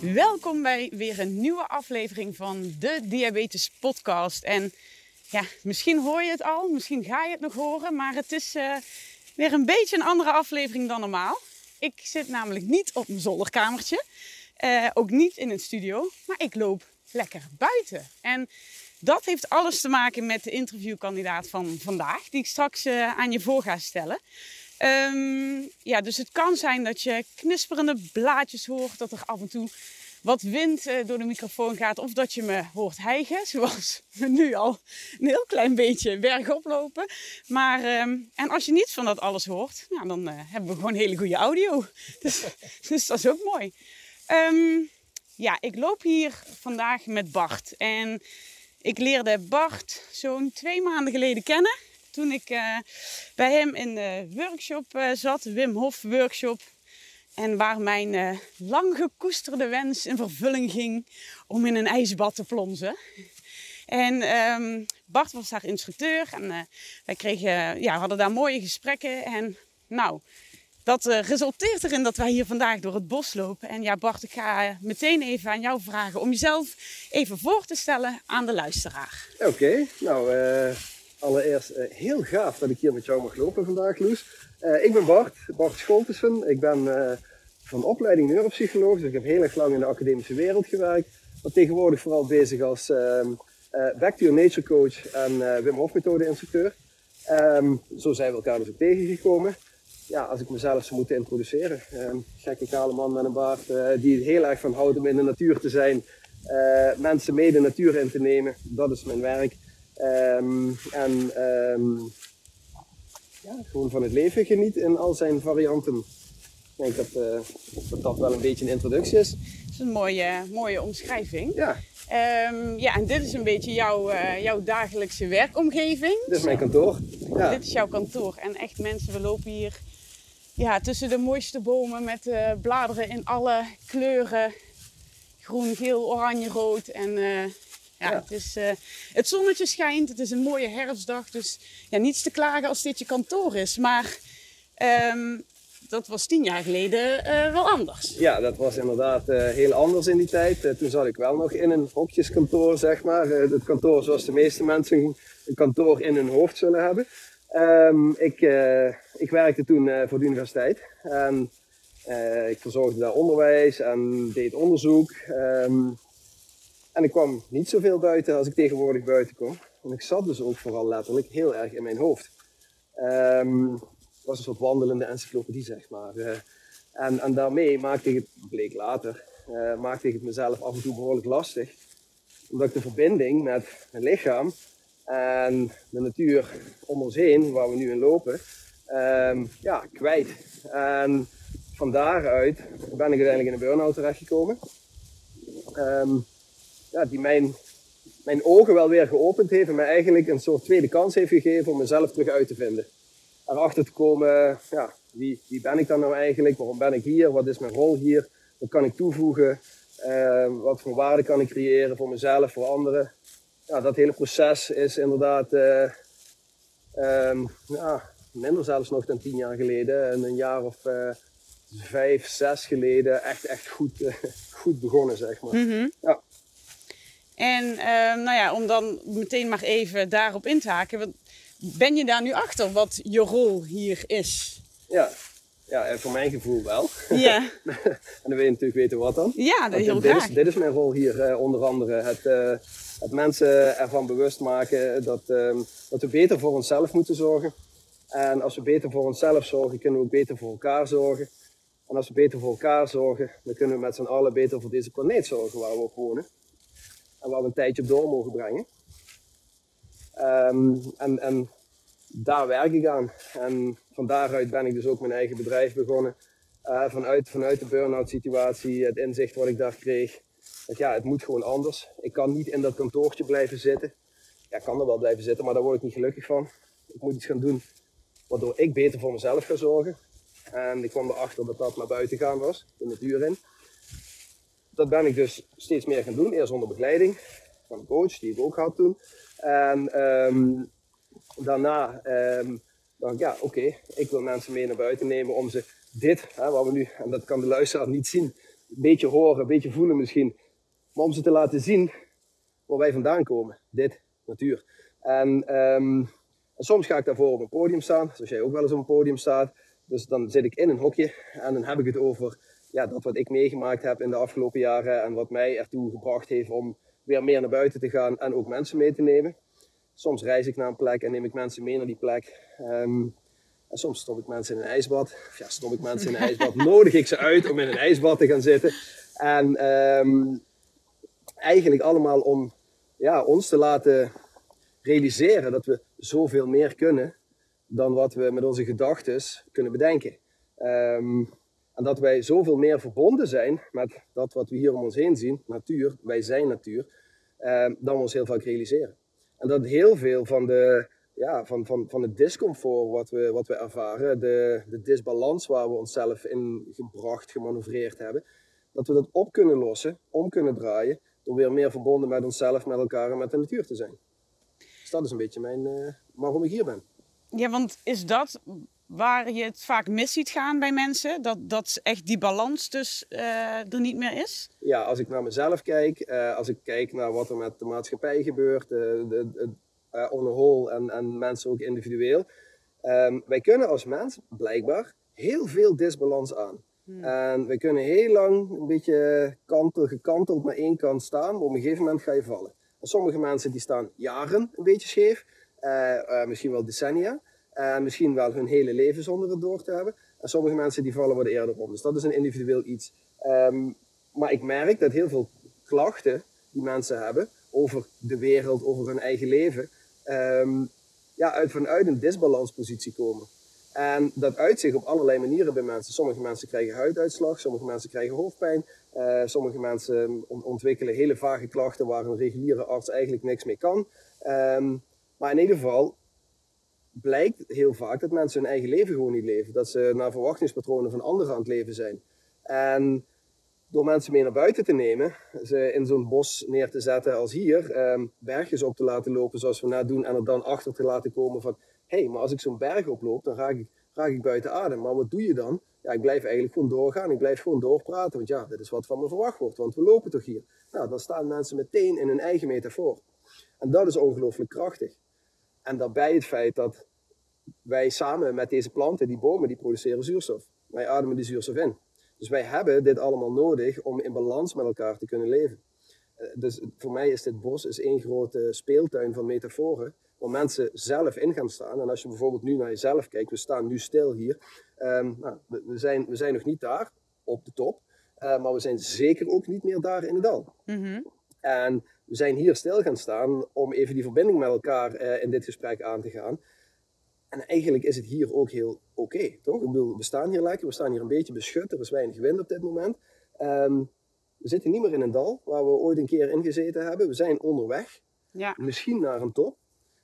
Welkom bij weer een nieuwe aflevering van de Diabetes Podcast. En ja, misschien hoor je het al, misschien ga je het nog horen, maar het is eh, weer een beetje een andere aflevering dan normaal. Ik zit namelijk niet op mijn zolderkamertje, eh, ook niet in een studio, maar ik loop lekker buiten. En dat heeft alles te maken met de interviewkandidaat van vandaag, die ik straks eh, aan je voor ga stellen. Ehm, ja, dus het kan zijn dat je knisperende blaadjes hoort, dat er af en toe wat wind uh, door de microfoon gaat, of dat je me hoort hijgen, zoals we nu al een heel klein beetje bergop lopen. Maar, um, en als je niets van dat alles hoort, nou, dan uh, hebben we gewoon hele goede audio. Dus, dus dat is ook mooi. Um, ja, ik loop hier vandaag met Bart. En ik leerde Bart zo'n twee maanden geleden kennen toen ik uh, bij hem in de workshop uh, zat, Wim Hof workshop. En waar mijn uh, lang gekoesterde wens in vervulling ging om in een ijsbad te plonzen. En um, Bart was daar instructeur en wij kregen, ja, hadden daar mooie gesprekken. En nou, dat resulteert erin dat wij hier vandaag door het bos lopen. En ja, Bart, ik ga meteen even aan jou vragen om jezelf even voor te stellen aan de luisteraar. Oké, nou Allereerst uh, heel gaaf dat ik hier met jou mag lopen vandaag, Loes. Uh, ik ben Bart, Bart Scholtussen. Ik ben uh, van opleiding neuropsycholoog, dus ik heb heel erg lang in de academische wereld gewerkt. Maar tegenwoordig vooral bezig als ehm, Back to Your Nature coach en Wim Hof methode instructeur. Um, zo zijn we elkaar dus ook tegengekomen. Ja, als ik mezelf zou moeten introduceren. Um, gekke kale man met een baard die heel erg van houdt om in de natuur te zijn. mensen mee de natuur in te nemen, dat is mijn werk. Um, en um, ja, gewoon van het leven geniet in al zijn varianten. Ik denk dat, uh, dat, dat wel een beetje een introductie is. Dat is een mooie, mooie omschrijving. Ja. Um, ja, en dit is een beetje jouw, uh, jouw dagelijkse werkomgeving. Dit is mijn kantoor. Ja. Dit is jouw kantoor. En echt mensen, we lopen hier ja, tussen de mooiste bomen met uh, bladeren in alle kleuren. Groen, geel, oranje, rood. En ja, Het, is, uh, het zonnetje schijnt, het is een mooie herfstdag. Dus ja, niets te klagen als dit je kantoor is. Maar um, dat was tien jaar geleden uh, wel anders. Ja, dat was inderdaad uh, heel anders in die tijd. toen zat ik wel nog in een hokjeskantoor, zeg maar. het kantoor zoals de meeste mensen een kantoor in hun hoofd zullen hebben. Um, ik, ik werkte toen voor de universiteit. En ik verzorgde daar onderwijs en deed onderzoek. Um, en ik kwam niet zoveel buiten als ik tegenwoordig buiten kom. En ik zat dus ook vooral letterlijk heel erg in mijn hoofd. Um, het was een soort wandelende encyclopedie, zeg maar. Uh, en, en daarmee maakte ik het, bleek later, uh, maakte ik het mezelf af en toe behoorlijk lastig. Omdat ik de verbinding met mijn lichaam en de natuur om ons heen, waar we nu in lopen, um, ja, kwijt. En van daaruit ben ik uiteindelijk in een burn-out terechtgekomen. Um, ja, die mijn, mijn ogen wel weer geopend heeft en mij eigenlijk een soort tweede kans heeft gegeven om mezelf terug uit te vinden. Erachter te komen, ja, wie, wie ben ik dan nou eigenlijk? Waarom ben ik hier? Wat is mijn rol hier? Wat kan ik toevoegen? Uh, wat voor waarde kan ik creëren voor mezelf, voor anderen? Ja, dat hele proces is inderdaad uh, um, ja, minder zelfs nog dan tien jaar geleden. En een jaar of uh, vijf, zes geleden echt, echt goed, goed begonnen, zeg maar. Mm -hmm. ja. En uh, nou ja, om dan meteen maar even daarop in te haken. Ben je daar nu achter wat je rol hier is? Ja, ja voor mijn gevoel wel. Ja. en dan wil je natuurlijk weten wat dan. Ja, dat heel dit graag. Is, dit is mijn rol hier uh, onder andere. Het, uh, het, mensen ervan bewust maken dat, uh, dat we beter voor onszelf moeten zorgen. En als we beter voor onszelf zorgen, kunnen we ook beter voor elkaar zorgen. En als we beter voor elkaar zorgen, dan kunnen we met z'n allen beter voor deze planeet zorgen waar we op wonen en waar een tijdje op door mogen brengen. Um, en, daar werk ik aan. En van daaruit ben ik dus ook mijn eigen bedrijf begonnen. Uh, vanuit, vanuit de burn-out situatie, het inzicht wat ik daar kreeg. Want ja, het moet gewoon anders. Ik kan niet in dat kantoortje blijven zitten. Ja, ik kan er wel blijven zitten, maar daar word ik niet gelukkig van. Ik moet iets gaan doen waardoor ik beter voor mezelf ga zorgen. En ik kwam erachter dat dat naar buiten gaan was, de natuur in. Dat ben ik dus steeds meer gaan doen. Eerst onder begeleiding van een coach, die ik ook had toen. En ehm, daarna um, dacht ik, ja oké, ik wil mensen mee naar buiten nemen om ze dit, hè, wat we nu, en dat kan de luisteraar niet zien, een beetje horen, een beetje voelen misschien. Maar om ze te laten zien waar wij vandaan komen. Dit, natuur. En, um, en soms ga ik daarvoor op een podium staan, zoals jij ook wel eens op een podium staat. Dus dan zit ik in een hokje en dan heb ik het over ja, dat wat ik meegemaakt heb in de afgelopen jaren en wat mij ertoe gebracht heeft om weer meer naar buiten te gaan en ook mensen mee te nemen. Soms reis ik naar een plek en neem ik mensen mee naar die plek. Um, en soms stop ik mensen in een ijsbad. Of ja, stop ik mensen in een ijsbad. Nodig ik ze uit om in een ijsbad te gaan zitten. En um, eigenlijk allemaal om ja, ons te laten realiseren dat we zoveel meer kunnen dan wat we met onze gedachten kunnen bedenken. Um, en dat wij zoveel meer verbonden zijn met dat wat we hier om ons heen zien, natuur, wij zijn natuur, um, dan we ons heel vaak realiseren. En dat heel veel van, de, ja, van, van, van het discomfort wat we, wat we ervaren, de, de disbalans waar we onszelf in gebracht, gemanoeuvreerd hebben, dat we dat op kunnen lossen, om kunnen draaien, door weer meer verbonden met onszelf, met elkaar en met de natuur te zijn. Dus dat is een beetje mijn, uh, waarom ik hier ben. Ja, want is dat waar je het vaak mis ziet gaan bij mensen? Dat, dat echt die balans dus uh, er niet meer is? Ja, als ik naar mezelf kijk, uh, als ik kijk naar wat er met de maatschappij gebeurt, de, de, de, uh, on the whole en, en mensen ook individueel. Um, wij kunnen als mens blijkbaar heel veel disbalans aan. Hmm. En we kunnen heel lang een beetje kantel, gekanteld naar één kant staan, maar op een gegeven moment ga je vallen. En sommige mensen die staan jaren een beetje scheef, misschien wel decennia. En misschien wel hun hele leven zonder het door te hebben. En sommige mensen die vallen wat eerder om. Dus dat is een individueel iets. Um, maar ik merk dat heel veel klachten die mensen hebben over de wereld, over hun eigen leven, um, ja, uit, vanuit een disbalanspositie komen. En dat uit zich op allerlei manieren bij mensen. Sommige mensen krijgen huiduitslag, sommige mensen krijgen hoofdpijn, uh, sommige mensen ontwikkelen hele vage klachten waar een reguliere arts eigenlijk niks mee kan. Um, maar in ieder geval, blijkt heel vaak dat mensen hun eigen leven gewoon niet leven. Dat ze naar verwachtingspatronen van anderen aan het leven zijn. En door mensen mee naar buiten te nemen, ze in zo'n bos neer te zetten als hier, eh, bergjes op te laten lopen zoals we net doen en er dan achter te laten komen van hé, hey, maar als ik zo'n berg oploop, dan raak ik, raak ik buiten adem. Maar wat doe je dan? Ja, ik blijf eigenlijk gewoon doorgaan, ik blijf gewoon doorpraten, want ja, dit is wat van me verwacht wordt, want we lopen toch hier. Nou, dan staan mensen meteen in hun eigen metafoor. En dat is ongelooflijk krachtig. En daarbij het feit dat wij samen met deze planten, die bomen, die produceren zuurstof. Wij ademen die zuurstof in. Dus wij hebben dit allemaal nodig om in balans met elkaar te kunnen leven. Eh, dus voor mij is dit bos is één grote speeltuin van metaforen, waar mensen zelf in gaan staan. En als je bijvoorbeeld nu naar jezelf kijkt, we staan nu stil hier. Um, nou, we, zijn, we zijn nog niet daar, op de top. Uh, maar we zijn zeker ook niet meer daar in het dal. Mm. En we zijn hier stil gaan staan om even die verbinding met elkaar uh, in dit gesprek aan te gaan. En eigenlijk is het hier ook heel oké, okay, toch? Ik bedoel, we staan hier lekker, we staan hier een beetje beschut, er is weinig wind op dit moment. Um, we zitten niet meer in een dal waar we ooit een keer in gezeten hebben. We zijn onderweg, ja. misschien naar een top.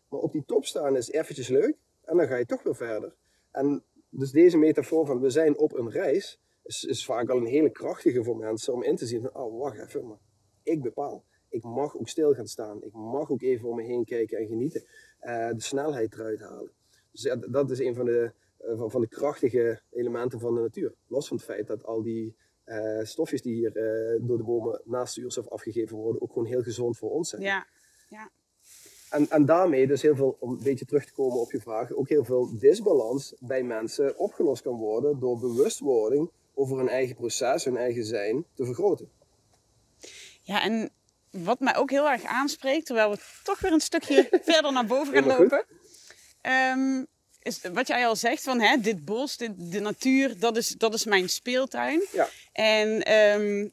Maar op die top staan is eventjes leuk en dan ga je toch weer verder. En dus deze metafoor van we zijn op een reis is, is vaak al een hele krachtige voor mensen om in te zien van, oh wacht even, maar ik bepaal. Ik mag ook stil gaan staan. Ik mag ook even om me heen kijken en genieten. Uh, de snelheid eruit halen. Dus ja, dat is een van de, uh, van, van, de krachtige elementen van de natuur. Los van het feit dat al die uh, stofjes die hier door de bomen naast zuurstof afgegeven worden, ook gewoon heel gezond voor ons zijn. Ja, ja. En, en daarmee dus heel veel, om een beetje terug te komen op je vraag, ook heel veel disbalans bij mensen opgelost kan worden door bewustwording over hun eigen proces, hun eigen zijn te vergroten. Ja, en wat mij ook heel erg aanspreekt, terwijl we toch weer een stukje verder naar boven gaan lopen. Um, is wat jij al zegt, van hè, dit bos, dit, de natuur, dat is, dat is mijn speeltuin. Ja. En um,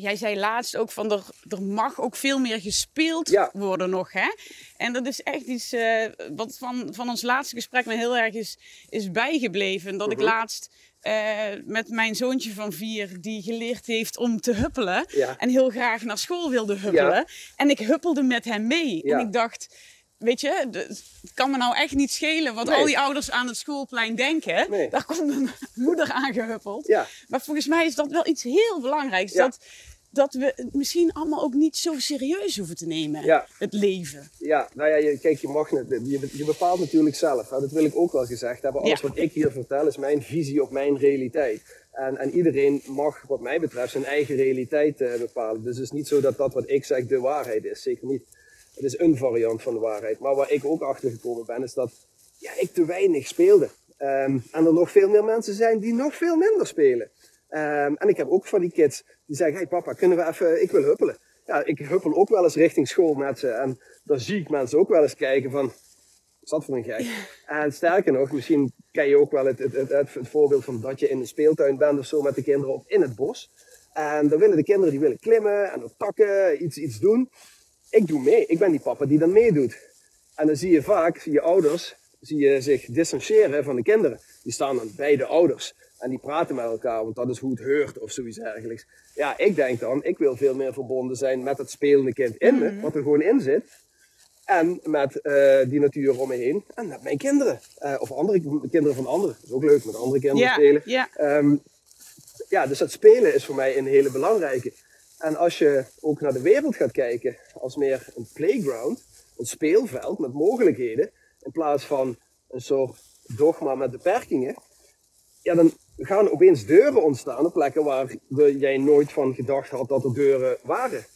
Jij zei laatst ook van er, er mag ook veel meer gespeeld Ja. worden nog. Hè? En dat is echt iets eh, wat van, van ons laatste gesprek me heel erg is, is bijgebleven. Dat ik Mhm. laatst eh, met mijn zoontje van vier, die geleerd heeft om te huppelen. Ja. En heel graag naar school wilde huppelen. En ik huppelde met hem mee. En ik dacht, weet je, het kan me nou echt niet schelen wat Nee. al die ouders aan het schoolplein denken. Nee. Daar komt mijn moeder aangehuppeld. Ja. Maar volgens mij is dat wel iets heel belangrijks. Ja. Dat, dat we het misschien allemaal ook niet zo serieus hoeven te nemen. Ja. Het leven. Ja, nou ja, je, kijk, je, mag, net- je, je bepaalt natuurlijk zelf. Hè? Dat wil ik ook wel gezegd hebben. Alles wat ik hier vertel is mijn visie op mijn realiteit. En, en iedereen mag, wat mij betreft, zijn eigen realiteit eh, bepalen. Dus het is niet zo dat dat wat ik zeg de waarheid is. Zeker niet. Het is een variant van de waarheid. Maar waar ik ook achter gekomen ben, is dat ja, ik te weinig speelde. Ehm, en er nog veel meer mensen zijn die nog veel minder spelen. Ehm, en ik heb ook van die kids die zeggen: Hey papa, kunnen we even, ik wil huppelen. Ja, ik huppel ook wel eens richting school met ze. En dan zie ik mensen ook wel eens kijken van, wat is dat voor een gek? En sterker nog, misschien ken je ook wel het, het, het, voorbeeld van dat je in een speeltuin bent of zo met de kinderen of in het bos. En dan willen de kinderen die willen klimmen en op takken iets, iets doen. Ik doe mee. Ik ben die papa die dan meedoet. En dan zie je vaak, zie je ouders, zie je zich distancieren van de kinderen. Die staan dan bij de ouders. En die praten met elkaar, want dat is hoe het heurt of zoiets dergelijks. Ja, ik denk dan, ik wil veel meer verbonden zijn met het spelende kind in me, wat er gewoon in zit. En met eh, die natuur om me heen. En met mijn kinderen. Eh, of andere kinderen van anderen. Dat is ook leuk, met andere kinderen spelen. ja. Ehm, ja, dus het spelen is voor mij een hele belangrijke. En als je ook naar de wereld gaat kijken als meer een playground, een speelveld met mogelijkheden, in plaats van een soort dogma met beperkingen, ja, dan gaan opeens deuren ontstaan op plekken waar jij nooit van gedacht had dat er deuren waren.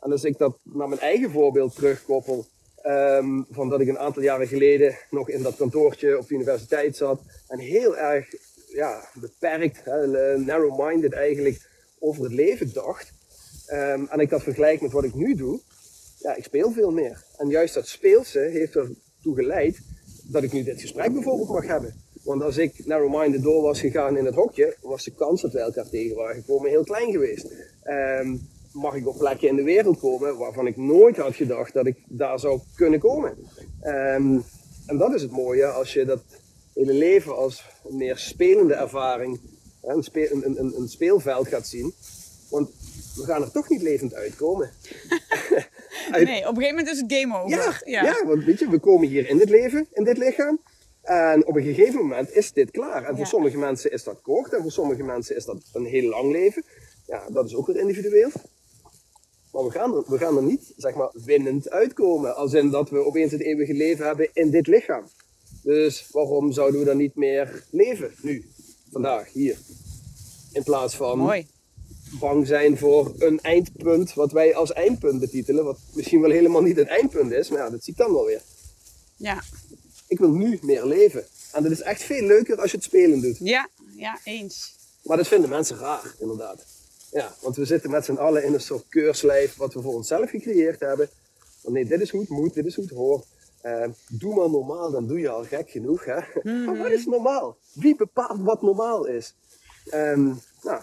En als ik dat naar mijn eigen voorbeeld terugkoppel, ehm, van dat ik een aantal jaren geleden nog in dat kantoortje op de universiteit zat en heel erg ja, beperkt, narrow-minded eigenlijk over het leven dacht. Ehm, en ik dat vergelijk met wat ik nu doe, ja, ik speel veel meer. En juist dat speelse heeft ertoe geleid dat ik nu dit gesprek bijvoorbeeld mag hebben. Want als ik narrow-minded door was gegaan in het hokje, was de kans dat we elkaar tegen waren gekomen heel klein geweest. Ehm, mag ik op plekken in de wereld komen waarvan ik nooit had gedacht dat ik daar zou kunnen komen. Ehm, en dat is het mooie als je dat hele leven als meer spelende ervaring, een, een, een, een speelveld gaat zien. Want we gaan er toch niet levend uitkomen. Uit- Nee, op een gegeven moment is het game over. ja, ja. want weet je, we komen hier in dit leven, in dit lichaam. En op een gegeven moment is dit klaar. En voor sommige mensen is dat kort en voor sommige mensen is dat een heel lang leven. Ja, dat is ook weer individueel. Maar we gaan er, we gaan er niet, zeg maar, winnend uitkomen. Als in dat we opeens het eeuwige leven hebben in dit lichaam. Dus waarom zouden we dan niet meer leven nu, vandaag, hier? In plaats van Mooi. Bang zijn voor een eindpunt, wat wij als eindpunt betitelen, wat misschien wel helemaal niet het eindpunt is, maar ja, dat zie ik dan wel weer. Ja, Ik wil nu meer leven. En dat is echt veel leuker als je het spelen doet. ja, ja, eens. Maar dat vinden mensen raar, inderdaad. Ja, want we zitten met z'n allen in een soort keurslijf wat we voor onszelf gecreëerd hebben. Want nee, dit is hoe het moet, dit is hoe het hoort. Eh, doe maar normaal, dan doe je al gek genoeg. Hè? Maar wat is normaal? Wie bepaalt wat normaal is? Ehm, nou,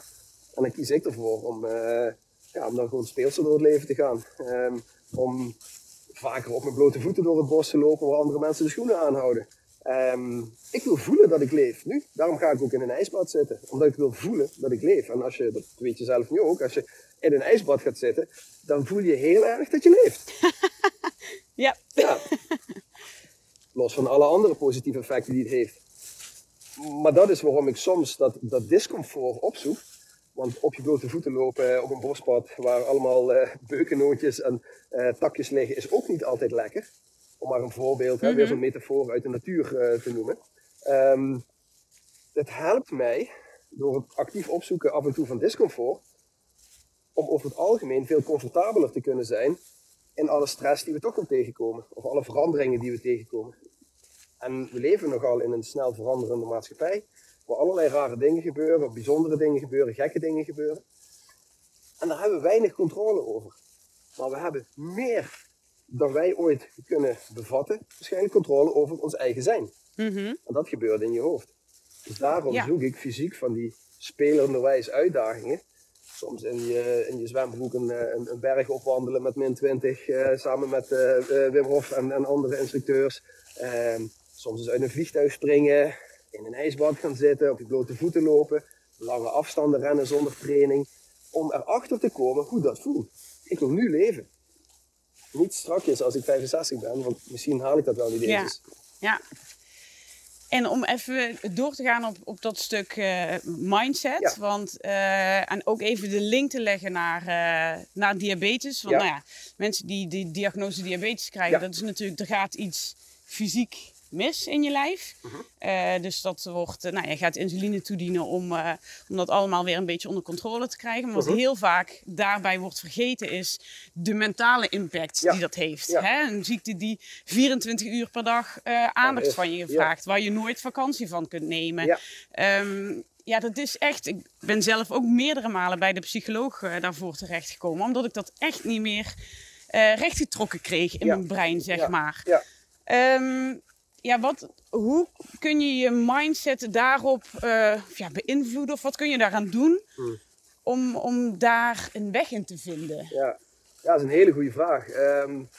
en dan kies ik ervoor om, eh, ja, om dan gewoon speelser door het leven te gaan. Ehm, om vaker op mijn blote voeten door het bos te lopen waar andere mensen de schoenen aanhouden. Ehm, ik wil voelen dat ik leef nu. Daarom ga ik ook in een ijsbad zitten. Omdat ik wil voelen dat ik leef. En als je, dat weet je zelf nu ook, als je in een ijsbad gaat zitten, dan voel je heel erg dat je leeft. Ja, Ja. Los van alle andere positieve effecten die het heeft. Maar dat is waarom ik soms dat, dat discomfort opzoek. Want op je blote voeten lopen op een bospad waar allemaal eh beukennootjes en eh, takjes liggen, is ook niet altijd lekker. Om maar een voorbeeld, hè, weer zo'n metafoor uit de natuur eh, te noemen. Ehm, het helpt mij, door het actief opzoeken af en toe van discomfort, om over het algemeen veel comfortabeler te kunnen zijn in alle stress die we toch wel tegenkomen. Of alle veranderingen die we tegenkomen. En we leven nogal in een snel veranderende maatschappij. Waar allerlei rare dingen gebeuren, bijzondere dingen gebeuren, gekke dingen gebeuren. En daar hebben we weinig controle over. Maar we hebben meer dan wij ooit kunnen bevatten, waarschijnlijk controle over ons eigen zijn. Mhm. En dat gebeurt in je hoofd. Dus daarom Ja. zoek ik fysiek van die spelenderwijs uitdagingen. soms in je, in je zwembroek een, eh, een, een berg opwandelen met min 20 uh, samen met uh, Wim Hof en, en andere instructeurs. Ehm, soms eens uit een vliegtuig springen, in een ijsbad gaan zitten, op je blote voeten lopen, lange afstanden rennen zonder training. Om erachter te komen hoe dat voelt. Ik wil nu leven. Niet strakjes als ik 65 ben, want misschien haal ik dat wel niet eens. Ja. ja. En om even door te gaan op, op dat stuk uh, mindset. Want, uh, en ook even de link te leggen naar, uh, naar diabetes. Want ja. nou ja, mensen die die diagnose diabetes krijgen, dat is natuurlijk, er gaat iets fysiek mis in je lijf. Uh, dus dat wordt, uh, nou, je gaat insuline toedienen om, uh, om dat allemaal weer een beetje onder controle te krijgen. Maar wat heel vaak daarbij wordt vergeten is de mentale impact ja. die dat heeft. Ja. Hè? Een ziekte die 24 uur per dag aandacht van je vraagt, waar je nooit vakantie van kunt nemen. Um, ja, dat is echt. Ik ben zelf ook meerdere malen bij de psycholoog daarvoor terechtgekomen, omdat ik dat echt niet meer rechtgetrokken kreeg in mijn brein, zeg maar. Um, ja, wat, hoe kun je je mindset daarop uh, ja, beïnvloeden? Of wat kun je daaraan doen hmm. om, om daar een weg in te vinden? Ja, ja dat is een hele goede vraag. Um,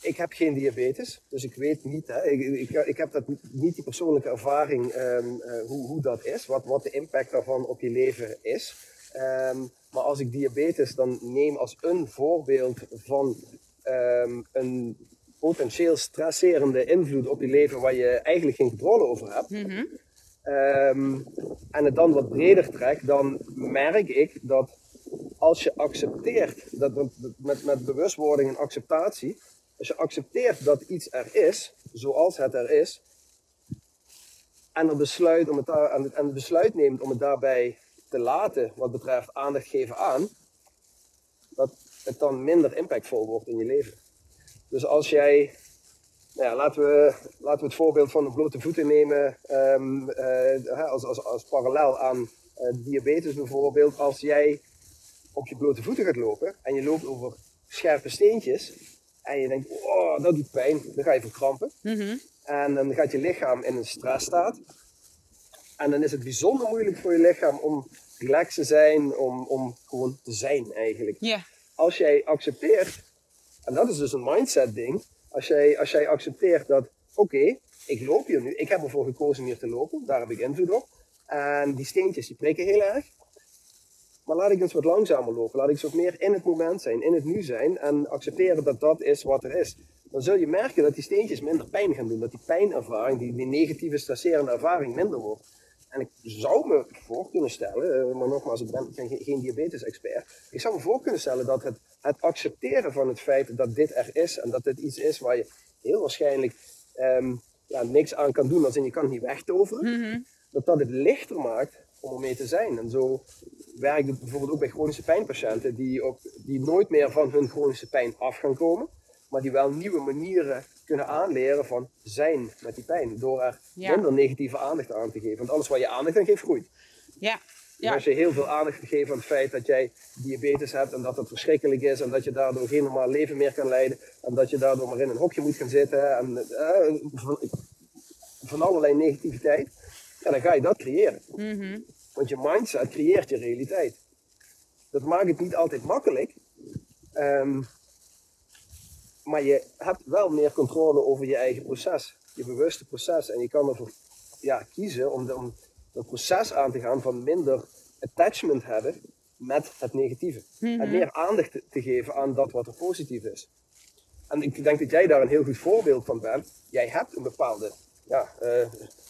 ik heb geen diabetes, dus ik weet niet, hè, ik, ik, ik heb dat niet die persoonlijke ervaring um, uh, hoe, hoe dat is, wat, wat de impact daarvan op je leven is. Um, maar als ik diabetes dan neem als een voorbeeld van een potentieel stresserende invloed op je leven waar je eigenlijk geen controle over hebt. Mm -hmm. um, en het dan wat breder trekt, dan merk ik dat als je accepteert, dat, met, met bewustwording en acceptatie, als je accepteert dat iets er is, zoals het er is, en, er besluit om het daar, en, het, besluit neemt om het daarbij te laten, wat betreft aandacht geven aan, dat het dan minder impactvol wordt in je leven. Dus als jij, nou ja, laten, we, laten we het voorbeeld van de blote voeten nemen um, uh, als, als, als parallel aan uh, diabetes bijvoorbeeld. Als jij op je blote voeten gaat lopen en je loopt over scherpe steentjes en je denkt, oh, dat doet pijn, dan ga je verkrampen. Mm En dan gaat je lichaam in een stressstaat. En dan is het bijzonder moeilijk voor je lichaam om relaxed te zijn, om, om gewoon te zijn eigenlijk. Yeah. Als jij accepteert en dat is dus een mindset ding. Als jij, als jij accepteert dat, oké, ik loop hier nu. Ik heb ervoor gekozen hier te lopen. Daar heb ik invloed op. En die steentjes die prikken heel erg. Maar laat ik eens wat langzamer lopen. Laat ik eens wat meer in het moment zijn, in het nu zijn. En accepteren dat dat is wat er is. Dan zul je merken dat die steentjes minder pijn gaan doen. Dat die pijnervaring, die, die negatieve, stresserende ervaring minder wordt. En ik zou me voor kunnen stellen, eh, maar nogmaals, ik ben geen, geen diabetes-expert. Ik zou me voor kunnen stellen dat het, het accepteren van het feit dat dit er is en dat dit iets is waar je heel waarschijnlijk um, ja, niks aan kan doen, als in je kan het niet wegtoveren, mm dat dat het lichter maakt om ermee te zijn. En zo werkt het bijvoorbeeld ook bij chronische pijnpatiënten die, ook, die nooit meer van hun chronische pijn af gaan komen, maar die wel nieuwe manieren kunnen aanleren van zijn met die pijn. Door er minder negatieve aandacht aan te geven. Want alles waar je aandacht aan geeft, groeit. Ja. Ja. als je heel veel aandacht geeft aan het feit dat jij diabetes hebt en dat het verschrikkelijk is en dat je daardoor geen normaal leven meer kan leiden en dat je daardoor maar in een hokje moet gaan zitten en uh, van, van, allerlei negativiteit, ja, dan ga je dat creëren. Mm Want je mindset creëert je realiteit. Dat maakt het niet altijd makkelijk, um, maar je hebt wel meer controle over je eigen proces, je bewuste proces. En je kan ervoor ja, kiezen om, de, om dat proces aan te gaan van minder attachment hebben met het negatieve. En mhm. meer aandacht te, geven aan dat wat er positief is. En ik denk dat jij daar een heel goed voorbeeld van bent. Jij hebt een bepaalde ja, uh,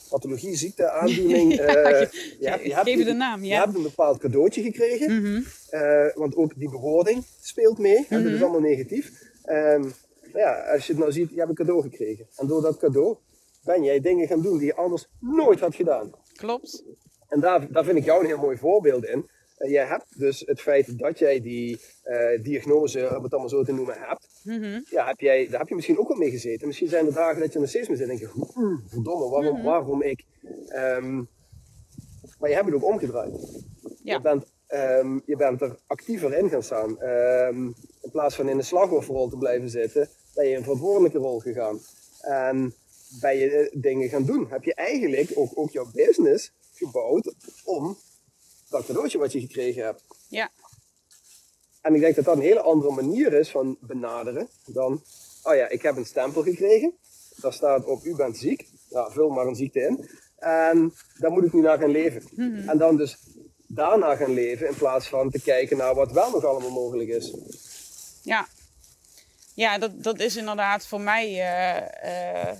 pathologie, ziekte, aandoening. ja, uh, je, hebt, je, hebt, de naam, ja. je hebt een bepaald cadeautje gekregen. Mm uh, want ook die bewoording speelt mee. En dat is mhm. allemaal negatief. Um, ja, als je het nou ziet, je hebt een cadeau gekregen. En door dat cadeau ben jij dingen gaan doen die je anders nooit had gedaan. Klopt. En daar, daar vind ik jou een heel mooi voorbeeld in. Uh, jij hebt dus het feit dat jij die uh, diagnose, om het allemaal zo te noemen, hebt. Mm ja, heb jij, daar heb je misschien ook wel mee gezeten. Misschien zijn er dagen dat je nog steeds mee zit en denk je, verdomme, waarom, mm -hmm. waarom ik? Um, maar je hebt het ook omgedraaid. Ja. Je, bent, um, je bent er actiever in gaan staan. Um, in plaats van in de slachtofferrol te blijven zitten, ben je in een verantwoordelijke rol gegaan. En ben je dingen gaan doen. Heb je eigenlijk ook, ook jouw business gebouwd om dat cadeautje wat je gekregen hebt. Ja. En ik denk dat dat een hele andere manier is van benaderen dan, oh ja, ik heb een stempel gekregen. Daar staat op, u bent ziek. Ja, vul maar een ziekte in. En daar moet ik nu naar gaan leven. Mhm. En dan dus daarna gaan leven in plaats van te kijken naar wat wel nog allemaal mogelijk is. Ja, ja dat, dat is inderdaad voor mij eh, eh,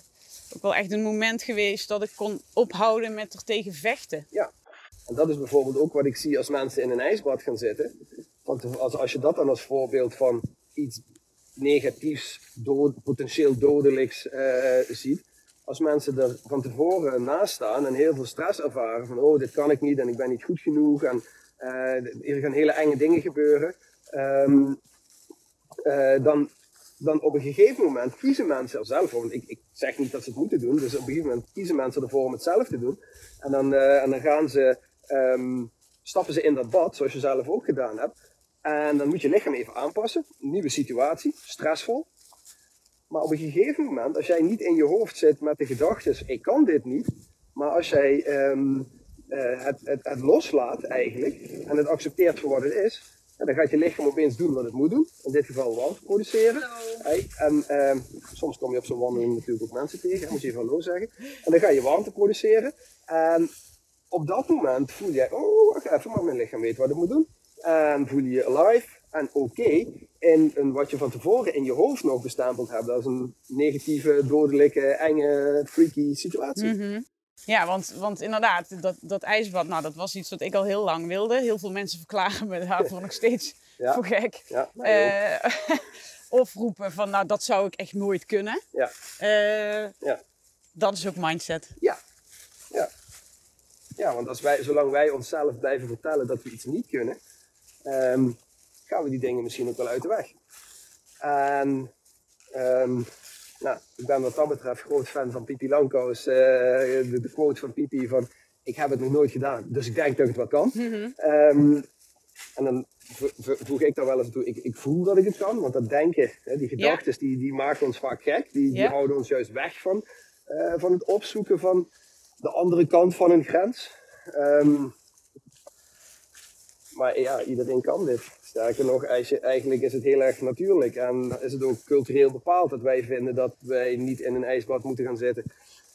ook wel echt een moment geweest dat ik kon ophouden met er tegen vechten. Ja. En dat is bijvoorbeeld ook wat ik zie als mensen in een ijsbad gaan zitten. Want als, als je dat dan als voorbeeld van iets negatiefs, potentieel dodelijks eh, ziet. Als mensen er van tevoren naast staan en heel veel stress ervaren van oh dit kan ik niet en ik ben niet goed genoeg en eh, er gaan hele enge dingen gebeuren. ehm, eh, dan, dan op een gegeven moment kiezen mensen er zelf voor. Ik, ik zeg niet dat ze het moeten doen, dus op een gegeven moment kiezen mensen ervoor om het zelf te doen. En dan, eh, en dan gaan ze, ehm, stappen ze in dat bad, zoals je zelf ook gedaan hebt. En dan moet je lichaam even aanpassen. Nieuwe situatie, stressvol. Maar op een gegeven moment, als jij niet in je hoofd zit met de gedachten, ik kan dit niet. Maar als jij ehm, eh, het, het, het loslaat eigenlijk en het accepteert voor wat het is, ja, dan gaat je lichaam opeens doen wat het moet doen. In dit geval warmte produceren. Hey, en ehm, soms kom je op zo'n wandeling natuurlijk ook mensen tegen, dan moet je even hallo zeggen. En dan ga je warmte produceren. En op dat moment voel jij, oh wacht even, maar mijn lichaam weet wat het moet doen. En voel je je alive en oké in een, wat je van tevoren in je hoofd nog bestempeld hebt als een negatieve, dodelijke, enge, freaky situatie. Mhm. Ja, want, want inderdaad, dat, dat ijsbad, nou, dat was iets wat ik al heel lang wilde. Heel veel mensen verklaren me daarvoor nog steeds Ja. voor gek. Ja. Eh, of roepen van, nou, dat zou ik echt nooit kunnen. ja. Eh, Ja. Dat is ook mindset. Ja. Ja. Ja, want als wij, zolang wij onszelf blijven vertellen dat we iets niet kunnen, ehm, gaan we die dingen misschien ook wel uit de weg. En ehm, nou, ik ben wat dat betreft groot fan van Pipi Langkous. eh, de, de quote van Pipi van ik heb het nog nooit gedaan, dus ik denk dat ik het wel kan. Ehm, en dan vo- vo- voeg ik daar wel eens toe, ik, ik voel dat ik het kan, want dat denken, hè, die gedachten, die, die maken ons vaak gek. Die, die Ja. houden ons juist weg van, eh, van het opzoeken van de andere kant van een grens. Ehm, maar ja, iedereen kan dit. Sterker nog, eigenlijk is het heel erg natuurlijk en is het ook cultureel bepaald dat wij vinden dat wij niet in een ijsbad moeten gaan zitten.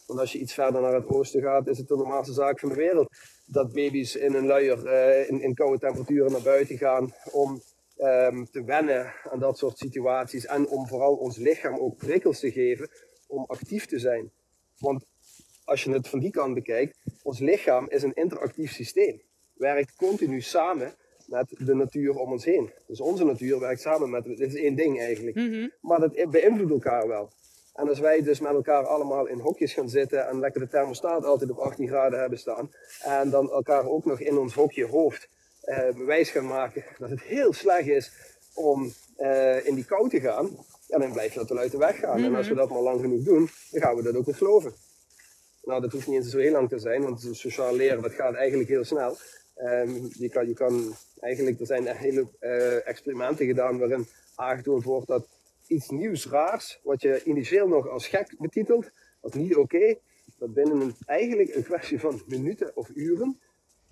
Want als je iets verder naar het oosten gaat, is het de normaalste zaak van de wereld. Dat baby's in een luier eh, in, in koude temperaturen naar buiten gaan om ehm, te wennen aan dat soort situaties. En om vooral ons lichaam ook prikkels te geven om actief te zijn. Want als je het van die kant bekijkt, ons lichaam is een interactief systeem. Werkt continu samen met de natuur om ons heen. Dus onze natuur werkt samen met, dit is één ding eigenlijk. Mhm. Maar dat beïnvloedt elkaar wel. En als wij dus met elkaar allemaal in hokjes gaan zitten en lekker de thermostaat altijd op 18 graden hebben staan, en dan elkaar ook nog in ons hokje hoofd eh, bewijs gaan maken dat het heel slecht is om eh, in die kou te gaan, ja, dan blijf je dat wel uit de weg gaan. En als we dat maar lang genoeg doen, dan gaan we dat ook nog geloven. Nou, dat hoeft niet eens zo heel lang te zijn, want sociaal leren dat gaat eigenlijk heel snel. Ehm, je, kan, je kan eigenlijk, er zijn hele eh, experimenten gedaan waarin aangetoond wordt dat iets nieuws, raars, wat je initieel nog als gek betitelt, als niet oké, dat binnen een, eigenlijk een kwestie van minuten of uren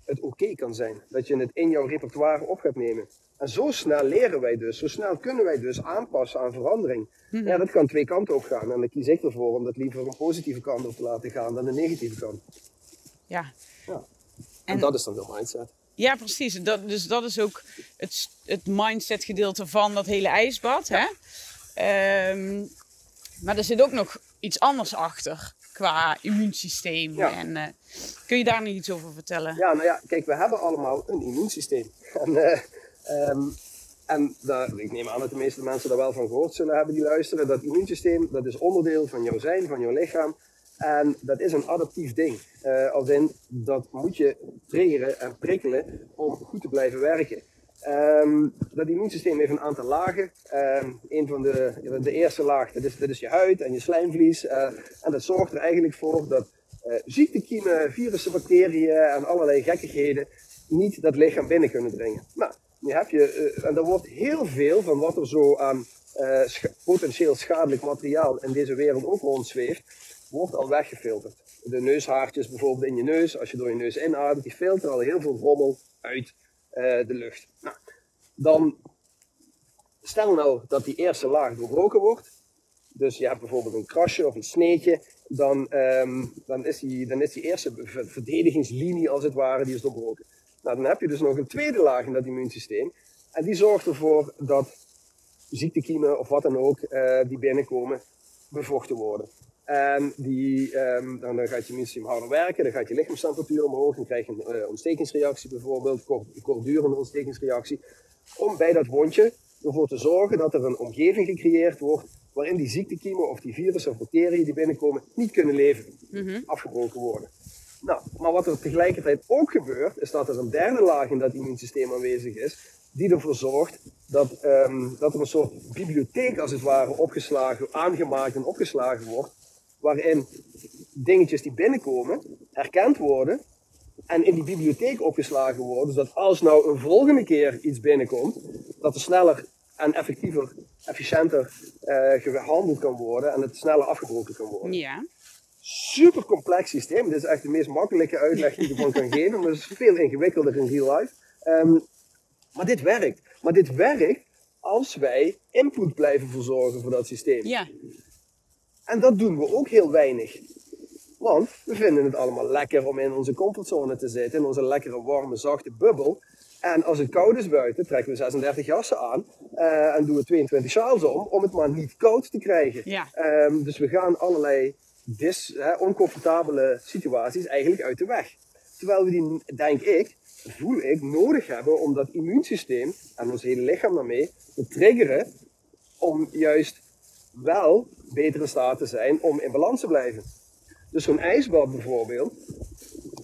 het oké kan zijn. Dat je het in jouw repertoire op gaat nemen. En zo snel leren wij dus, zo snel kunnen wij dus aanpassen aan verandering. Ja, dat kan twee kanten op gaan. En dan kies ik ervoor om dat liever een positieve kant op te laten gaan dan een negatieve kant. Ja. Ja. En, En- dat is dan de mindset. Ja, precies. Dat, dus dat is ook het, het mindset gedeelte van dat hele ijsbad. Hè? Ehm, maar er zit ook nog iets anders achter qua immuunsysteem. Ja. En, eh, kun je daar nog iets over vertellen? Ja, nou ja, kijk, we hebben allemaal een immuunsysteem. En, eh, ehm, en daar, ik neem aan dat de meeste mensen daar wel van gehoord zullen hebben die luisteren. Dat immuunsysteem, dat is onderdeel van jouw zijn, van jouw lichaam. En dat is een adaptief ding. Eh, als in, dat moet je triggeren en prikkelen om goed te blijven werken. Ehm, dat immuunsysteem heeft een aantal lagen. Ehm, een van de, de eerste laag, dat is, dat is je huid en je slijmvlies. Eh, en dat zorgt er eigenlijk voor dat eh ziektekiemen, virussen, bacteriën en allerlei gekkigheden niet dat lichaam binnen kunnen dringen. Nou, nu heb je, en er wordt heel veel van wat er zo aan potentieel schadelijk materiaal in deze wereld ook rondzweeft, wordt al weggefilterd. De neushaartjes bijvoorbeeld in je neus, als je door je neus inademt, die filteren al heel veel rommel uit eh, de lucht. Nou, dan stel nou dat die eerste laag doorbroken wordt. Dus je hebt bijvoorbeeld een krasje of een sneetje. Dan, ehm, dan, is die, dan is die eerste verdedigingslinie als het ware, die is doorbroken. Nou, dan heb je dus nog een tweede laag in dat immuunsysteem. En die zorgt ervoor dat ziektekiemen of wat dan ook uh, die binnenkomen bevochten worden. En die, um, dan, dan, gaat je immuunsysteem harder werken, dan gaat je lichaamstemperatuur omhoog, dan krijg je een uh, ontstekingsreactie bijvoorbeeld, kort, kortdurende ontstekingsreactie. Om bij dat wondje ervoor te zorgen dat er een omgeving gecreëerd wordt waarin die ziektekiemen of die virussen of bacteriën die binnenkomen niet kunnen leven, mm afgebroken worden. Nou, maar wat er tegelijkertijd ook gebeurt, is dat er een derde laag in dat immuunsysteem aanwezig is, die ervoor zorgt dat, um, dat er een soort bibliotheek als het ware opgeslagen, aangemaakt en opgeslagen wordt, waarin dingetjes die binnenkomen herkend worden en in die bibliotheek opgeslagen worden, zodat als nou een volgende keer iets binnenkomt, dat er sneller en effectiever, efficiënter uh, gehandeld kan worden en het sneller afgebroken kan worden. Ja. Super complex systeem. Dit is echt de meest makkelijke uitleg die ik ervan kan geven, maar het is veel ingewikkelder in real life. Um, maar dit werkt. Maar dit werkt als wij input blijven verzorgen voor dat systeem. Ja. En dat doen we ook heel weinig. Want we vinden het allemaal lekker om in onze comfortzone te zitten, in onze lekkere, warme, zachte bubbel. En als het koud is buiten, trekken we 36 jassen aan uh, en doen we 22 sjaals om, om het maar niet koud te krijgen. Ja. Um, dus we gaan allerlei dis, hè, oncomfortabele situaties eigenlijk uit de weg. Terwijl we die, denk ik, voel ik, nodig hebben om dat immuunsysteem en ons hele lichaam daarmee te triggeren om juist wel beter in staat te zijn om in balans te blijven. Dus zo'n ijsbad bijvoorbeeld,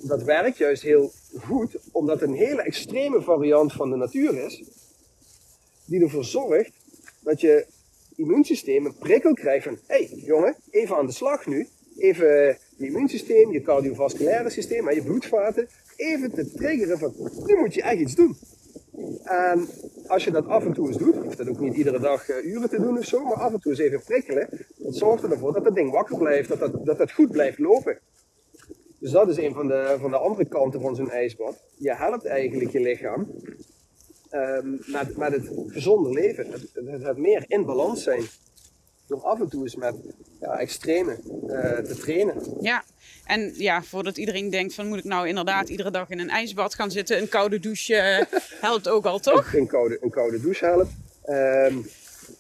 dat werkt juist heel goed omdat het een hele extreme variant van de natuur is, die ervoor zorgt dat je immuunsysteem een prikkel krijgt van, hé hey, jongen, even aan de slag nu, even je immuunsysteem, je cardiovasculaire systeem en je bloedvaten even te triggeren van, nu moet je echt iets doen. En als je dat af en toe eens doet, hoeft dat ook niet iedere dag uh, uren te doen of zo, maar af en toe eens even prikkelen, dat zorgt ervoor dat dat ding wakker blijft, dat dat, dat, goed blijft lopen. Dus dat is een van de, van de andere kanten van zo'n ijsbad. Je helpt eigenlijk je lichaam um, met, met het gezonde leven, het, het, het, meer in balans zijn. Door af en toe eens met ja, extreme uh, te trainen. Ja, en ja, voordat iedereen denkt van moet ik nou inderdaad iedere dag in een ijsbad gaan zitten, een koude douche uh, helpt ook al, toch? Een, koude, een koude douche helpt. Um,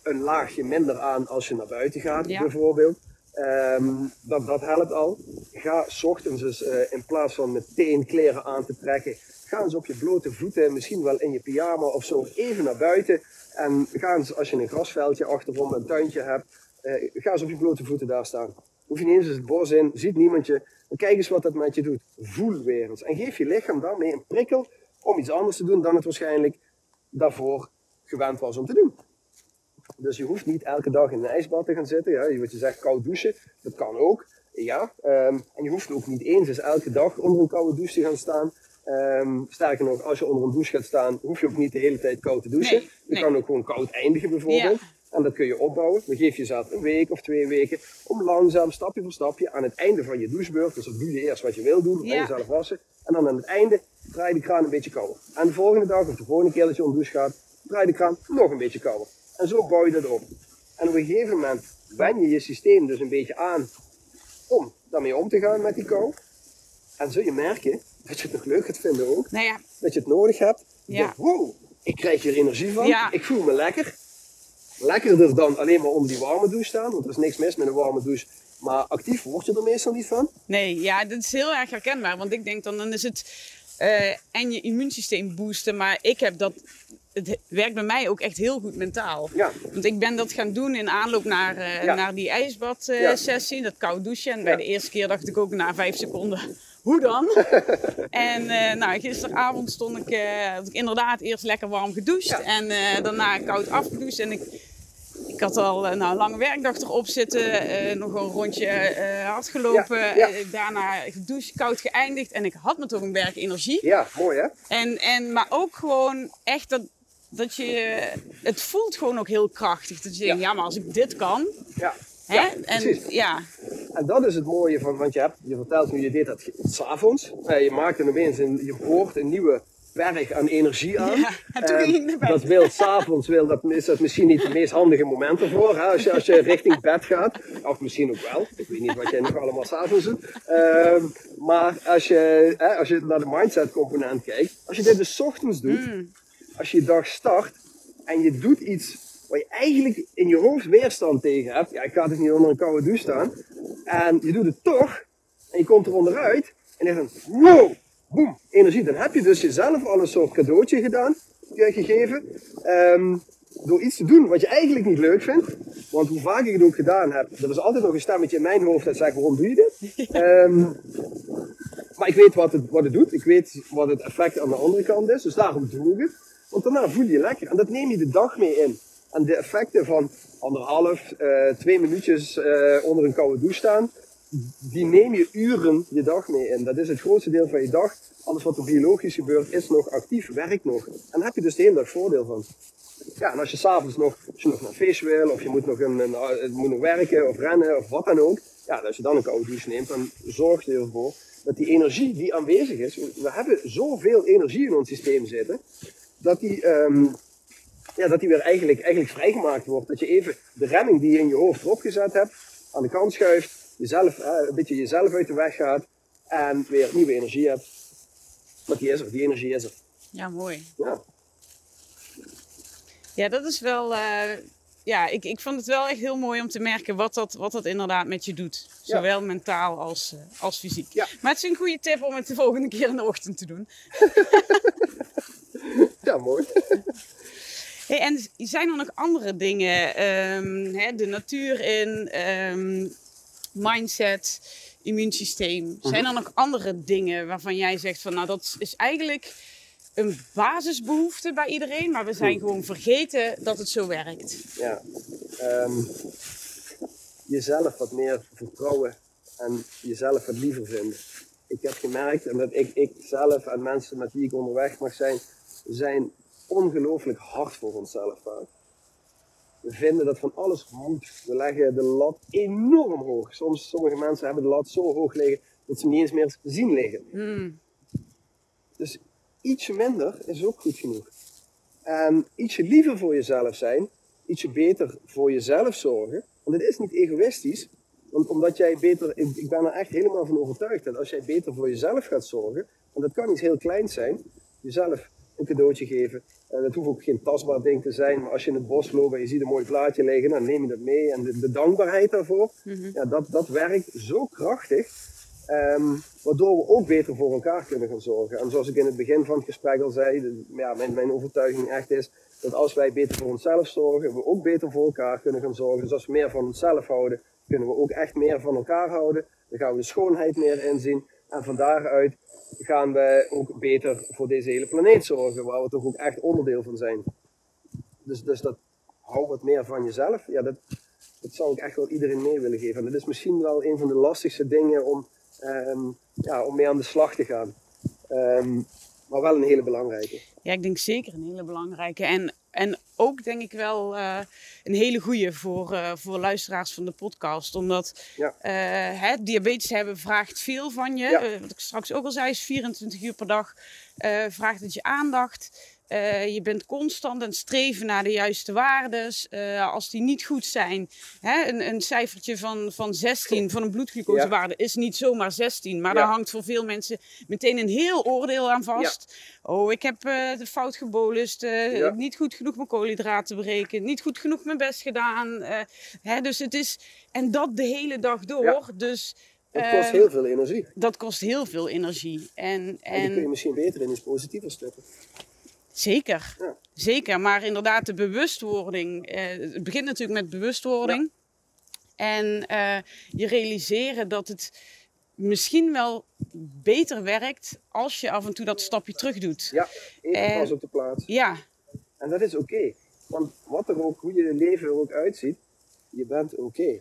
een laagje minder aan als je naar buiten gaat, ja. bijvoorbeeld. Um, dat, dat helpt al. Ga s ochtends uh, in plaats van meteen kleren aan te trekken, ga eens op je blote voeten, misschien wel in je pyjama of zo, even naar buiten. En ga eens, als je een grasveldje achterom, een tuintje hebt, uh, ga eens op je blote voeten daar staan. Hoef je niet eens het bos in, ziet niemand je. Kijk eens wat dat met je doet. Voel weer eens. En geef je lichaam daarmee een prikkel om iets anders te doen dan het waarschijnlijk daarvoor gewend was om te doen. Dus je hoeft niet elke dag in een ijsbad te gaan zitten. Ja, wat je zegt, koud douchen, dat kan ook. Ja, um, en je hoeft ook niet eens eens elke dag onder een koude douche te gaan staan. Um, sterker nog, als je onder een douche gaat staan, hoef je ook niet de hele tijd koud te douchen. Nee, je nee. kan ook gewoon koud eindigen bijvoorbeeld. Ja. En dat kun je opbouwen. Dan geef je jezelf een week of twee weken om langzaam, stapje voor stapje, aan het einde van je douchebeurt, dus dat doe je eerst wat je wil doen, Ja. en jezelf wassen. En dan aan het einde draai je de kraan een beetje kouder. En de volgende dag of de volgende keer dat je de douche gaat, draai je de kraan nog een beetje kouder. En zo bouw je dat op. En op een gegeven moment wen je je systeem dus een beetje aan om daarmee om te gaan met die kou. En zul je merken dat je het nog leuk gaat vinden ook. Nou ja, Dat je het nodig hebt. Ja. wow, ik krijg hier energie van. Ja. Ik voel me lekker. Lekkerder dan alleen maar onder die warme douche staan. Want er is niks mis met een warme douche. Maar actief word je er meestal niet van. nee, ja, dat is heel erg herkenbaar. Want ik denk dan, dan is het eh, en je immuunsysteem boosten. Maar ik heb dat, het werkt bij mij ook echt heel goed mentaal. Ja, Want ik ben dat gaan doen in aanloop naar, eh, Ja. naar die ijsbadsessie, Ja. sessie dat koud douchen. En bij de eerste keer dacht ik ook na vijf seconden, hoe dan? en eh, nou, gisteravond stond ik, had ik inderdaad eerst lekker warm gedoucht. Ja. En eh, daarna koud afgedoucht. En ik, ik had al nou, een lange werkdag erop zitten. nog een rondje hard gelopen. Ja, ja. daarna gedoucht, koud geëindigd. En ik had me toch een berg energie. ja mooi hè? En, en, maar ook gewoon echt dat, dat je... Het voelt gewoon ook heel krachtig. Dat je denkt, ja, maar als ik dit kan... Ja. Hè? Ja, en ja, En dat is het mooie van, want je, hebt, je vertelt nu, je deed dat s'avonds. Eh, je maakt er opeens een, je hoort een nieuwe berg aan energie aan. Ja, en toen En ging ik. Dat wil s'avonds, wil, dat is dat misschien niet het meest handige moment ervoor. Hè? Als, je, als je richting bed gaat. Of misschien ook wel. Ik weet niet wat jij nog allemaal s'avonds doet. Ehm, maar als je, hè, als je naar de mindset component kijkt. Als je dit dus 's ochtends doet. Mm. Als je je dag start. En je doet iets waar je eigenlijk in je hoofd weerstand tegen hebt. Ja, ik ga dus niet onder een koude douche staan. En je doet het toch. En je komt er onderuit. En je denkt dan, wow, boem, energie. Dan heb je dus jezelf al een soort cadeautje gedaan, eh, gegeven. ehm, door iets te doen wat je eigenlijk niet leuk vindt. Want hoe vaak ik het ook gedaan heb, er is altijd nog een stemmetje in mijn hoofd dat zegt, waarom doe je dit? Ehm, maar ik weet wat het, wat het doet. Ik weet wat het effect aan de andere kant is. Dus daarom doe ik het. Want daarna voel je je lekker. En dat neem je de dag mee in. En de effecten van anderhalf, eh, twee minuutjes eh, onder een koude douche staan, die neem je uren je dag mee in. Dat is het grootste deel van je dag. Alles wat er biologisch gebeurt is nog actief, werkt nog. En daar heb je dus de hele dag voordeel van. Ja, en als je s'avonds nog, nog naar feest wil, of je moet nog, een, een, moet nog werken, of rennen, of wat dan ook. Ja, als je dan een koude douche neemt, dan zorg je ervoor dat die energie die aanwezig is, we hebben zoveel energie in ons systeem zitten, dat die, ehm, ja, dat die weer eigenlijk, eigenlijk vrijgemaakt wordt. Dat je even de remming die je in je hoofd erop gezet hebt, aan de kant schuift, jezelf, eh, een beetje jezelf uit de weg gaat en weer nieuwe energie hebt. Want die is er, die energie is er. Ja, mooi. Ja, Ja, dat is wel. eh, ja, ik, ik vond het wel echt heel mooi om te merken wat dat, wat dat inderdaad met je doet. Ja. Zowel mentaal als, eh, als fysiek. Ja. Maar het is een goede tip om het de volgende keer in de ochtend te doen. ja mooi. Hey, en zijn er nog andere dingen? ehm, hè, de natuur in, ehm, mindset, immuunsysteem. Zijn er nog andere dingen waarvan jij zegt van nou dat is eigenlijk een basisbehoefte bij iedereen, maar we zijn gewoon vergeten dat het zo werkt. Ja. Ehm, jezelf wat meer vertrouwen en jezelf wat liever vinden. Ik heb gemerkt, en dat ik, ik zelf en mensen met wie ik onderweg mag zijn, zijn ongelooflijk hard voor onszelf vaak. We vinden dat van alles moet. We leggen de lat enorm hoog. Soms, sommige mensen hebben de lat zo hoog liggen dat ze hem niet eens meer zien liggen. Hmm. Dus ietsje minder is ook goed genoeg. En ietsje liever voor jezelf zijn, ietsje beter voor jezelf zorgen. Want het is niet egoïstisch, want omdat jij beter, ik ben er echt helemaal van overtuigd dat als jij beter voor jezelf gaat zorgen, en dat kan iets heel kleins zijn, jezelf een cadeautje geven. En dat hoeft ook geen tastbaar ding te zijn, maar als je in het bos loopt en je ziet een mooi plaatje liggen, dan neem je dat mee. En de, de dankbaarheid daarvoor, ja, dat, dat werkt zo krachtig. Ehm, waardoor we ook beter voor elkaar kunnen gaan zorgen. En zoals ik in het begin van het gesprek al zei, de- ja, mijn, mijn overtuiging echt is dat als wij beter voor onszelf zorgen, we ook beter voor elkaar kunnen gaan zorgen. Dus als we meer van onszelf houden, kunnen we ook echt meer van elkaar houden. Dan gaan we de schoonheid meer inzien. En van daaruit gaan we ook beter voor deze hele planeet zorgen, waar we toch ook echt onderdeel van zijn. Dus, dus dat hou wat meer van jezelf. Ja, dat, dat zou ik echt wel iedereen mee willen geven. En dat is misschien wel een van de lastigste dingen om, ehm, ja, om mee aan de slag te gaan. Ehm, maar wel een hele belangrijke. Ja, ik denk zeker een hele belangrijke. En, en ook denk ik wel eh, een hele goede voor, eh, voor luisteraars van de podcast. Omdat Ja. eh, hè, diabetes hebben vraagt veel van je. Ja. Wat ik straks ook al zei, is 24 uur per dag. vraagt het je aandacht. Eh, je bent constant aan het streven naar de juiste waardes. Eh, als die niet goed zijn, hè, een, een cijfertje van, van 16 van een bloedglucosewaarde is niet zomaar 16. Maar Ja. daar hangt voor veel mensen meteen een heel oordeel aan vast. Oh, ik heb eh, de fout gebolust, niet goed genoeg mijn koolhydraten berekend, niet goed genoeg mijn best gedaan. hè, dus het is, en dat de hele dag door. Dus eh, kost heel veel energie. dat kost heel veel energie. En, En die kun je en misschien beter in iets positiever stoppen. Zeker, Ja. zeker. Maar inderdaad, de bewustwording. eh, het begint natuurlijk met bewustwording. En eh, je realiseren dat het misschien wel beter werkt als je af en toe dat stapje terug doet. Ja, even En- pas op de plaats. Ja, En dat is oké. Want wat er ook, hoe je leven er ook uitziet, je bent oké.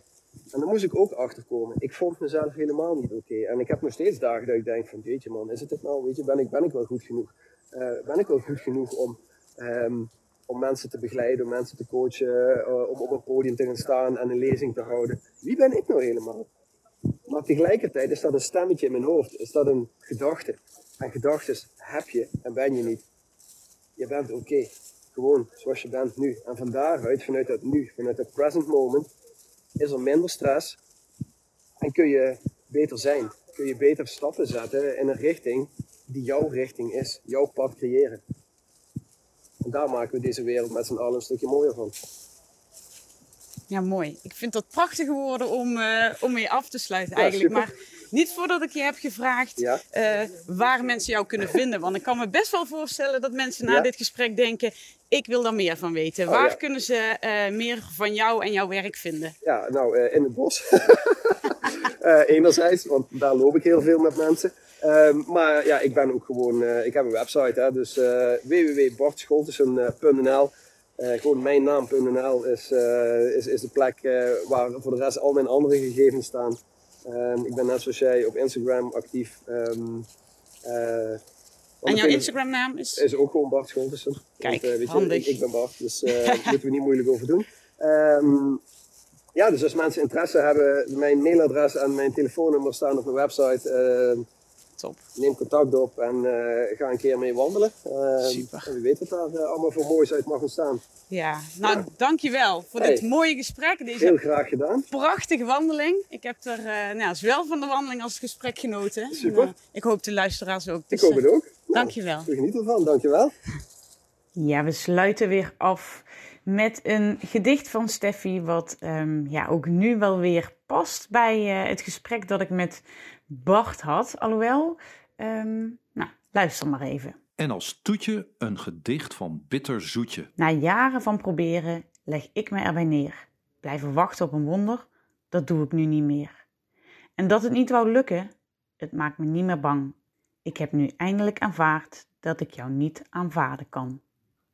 En daar moest ik ook achter komen. Ik vond mezelf helemaal niet oké. En ik heb nog steeds dagen dat ik denk van, weet je man, is het het nou? Weet je, ben ik, ben ik wel goed genoeg? Eh, ben ik wel goed genoeg om, ehm, om mensen te begeleiden, om mensen te coachen, eh, om op een podium te gaan staan en een lezing te houden? Wie ben ik nou helemaal? Maar tegelijkertijd is dat een stemmetje in mijn hoofd. Is dat een gedachte. En gedachten heb je en ben je niet. Je bent oké. Gewoon zoals je bent nu. En van daaruit, vanuit dat nu, vanuit het present moment, is er minder stress. En kun je beter zijn. Kun je beter stappen zetten in een richting die jouw richting is. Jouw pad creëren. En daar maken we deze wereld met z'n allen een stukje mooier van. Ja, mooi. Ik vind dat prachtige woorden om, uh, om mee af te sluiten eigenlijk. maar niet voordat ik je heb gevraagd Ja. eh, waar mensen jou kunnen vinden. Want ik kan me best wel voorstellen dat mensen na Ja. dit gesprek denken... ik wil daar meer van weten. Oh, waar kunnen ze eh, meer van jou en jouw werk vinden? Ja, nou, eh, in het bos. Eh, enerzijds, want daar loop ik heel veel met mensen. Ehm, maar ja, ik ben ook gewoon, eh, ik heb een website, hè, dus uh. Uh, gewoon mijn naam.nl is, is, is de plek waar voor de rest al mijn andere gegevens staan. Um, ik ben net zoals jij op Instagram actief. Um, en jouw Instagram naam is? Is ook gewoon Bart Scholtussen. Kijk, Want, weet je, handig. Ik, ik, ben Bart, dus daar moeten we niet moeilijk over doen. Ja, dus als mensen interesse hebben, mijn mailadres en mijn telefoonnummer staan op mijn website. Uh, Top. Neem contact op en uh, ga een keer mee wandelen. Uh, Super. En wie weet wat daar uh, allemaal voor moois uit mag ontstaan. Ja, nou Ja. dankjewel voor Hey. dit mooie gesprek. Deze Heel graag gedaan. prachtige wandeling. Ik heb er uh, nou, zowel van de wandeling als het gesprek genoten. Super. En, uh, ik hoop de luisteraars ook. Ik Dus, hoop het ook. Nou, dankjewel. We genieten ervan, dankjewel. Ja, we sluiten weer af met een gedicht van Steffi, wat ehm, ja, ook nu wel weer past bij eh, het gesprek dat ik met Bart had. Alhoewel, ehm, nou, luister maar even. En als toetje een gedicht van bitter zoetje. Na jaren van proberen leg ik me erbij neer. Blijven wachten op een wonder, dat doe ik nu niet meer. En dat het niet wou lukken, het maakt me niet meer bang. Ik heb nu eindelijk aanvaard dat ik jou niet aanvaarden kan.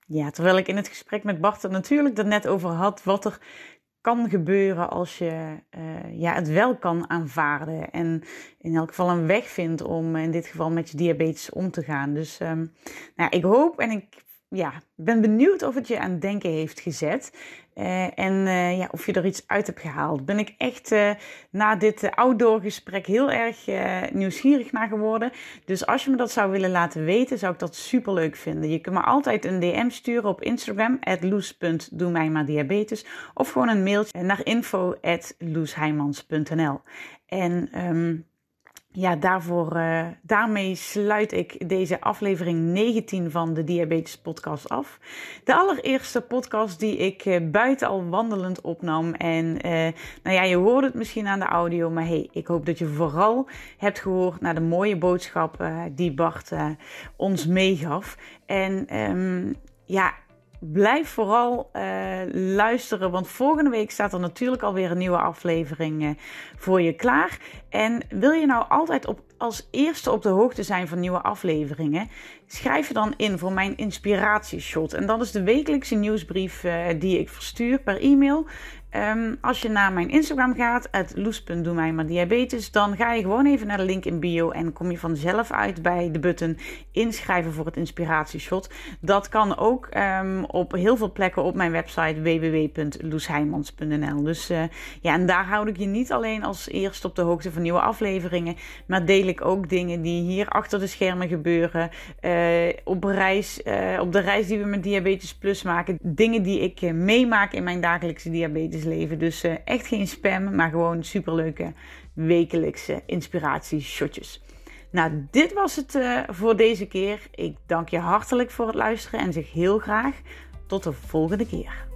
Ja, terwijl ik in het gesprek met Bart er natuurlijk net over had wat er kan gebeuren als je uh, ja, het wel kan aanvaarden. En in elk geval een weg vindt om in dit geval met je diabetes om te gaan. Dus um, nou, ik hoop en ik ja, ben benieuwd of het je aan het denken heeft gezet. Uh, en uh, ja, of je er iets uit hebt gehaald. Ben ik echt uh, na dit outdoor gesprek heel erg nieuwsgierig naar geworden. Dus als je me dat zou willen laten weten, zou ik dat super leuk vinden. Je kunt me altijd een DM sturen op Instagram, loes.doemijmaardiabetes. Of gewoon een mailtje naar info.loesheimans.nl En... Um, ja, daarvoor, uh, daarmee sluit ik deze aflevering 19 van de Diabetes Podcast af. De allereerste podcast die ik uh, buiten al wandelend opnam. En uh, nou ja, je hoort het misschien aan de audio, maar hey, ik hoop dat je vooral hebt gehoord naar de mooie boodschap die Bart ons meegaf. En um, ja, blijf vooral uh, luisteren, want volgende week staat er natuurlijk alweer een nieuwe aflevering uh, voor je klaar. En wil je nou altijd op, als eerste op de hoogte zijn van nieuwe afleveringen? Schrijf je dan in voor mijn inspiratieshot. En dat is de wekelijkse nieuwsbrief uh, die ik verstuur per e-mail. Um, als je naar mijn Instagram gaat, loes.doemijmaardiabetes, dan ga je gewoon even naar de link in bio en kom je vanzelf uit bij de button inschrijven voor het inspiratieshot. Dat kan ook um, op heel veel plekken op mijn website www.loesheimans.nl. Dus uh, ja, en daar houd ik je niet alleen als eerste op de hoogte van nieuwe afleveringen, maar deel ik ook dingen die hier achter de schermen gebeuren, uh, op, reis, uh, op de reis die we met Diabetes Plus maken, dingen die ik meemaak in mijn dagelijkse diabetes leven. Dus uh, echt geen spam, maar gewoon superleuke wekelijkse inspiratieshotjes. Nou, dit was het uh, voor deze keer. Ik dank je hartelijk voor het luisteren en zeg heel graag tot de volgende keer.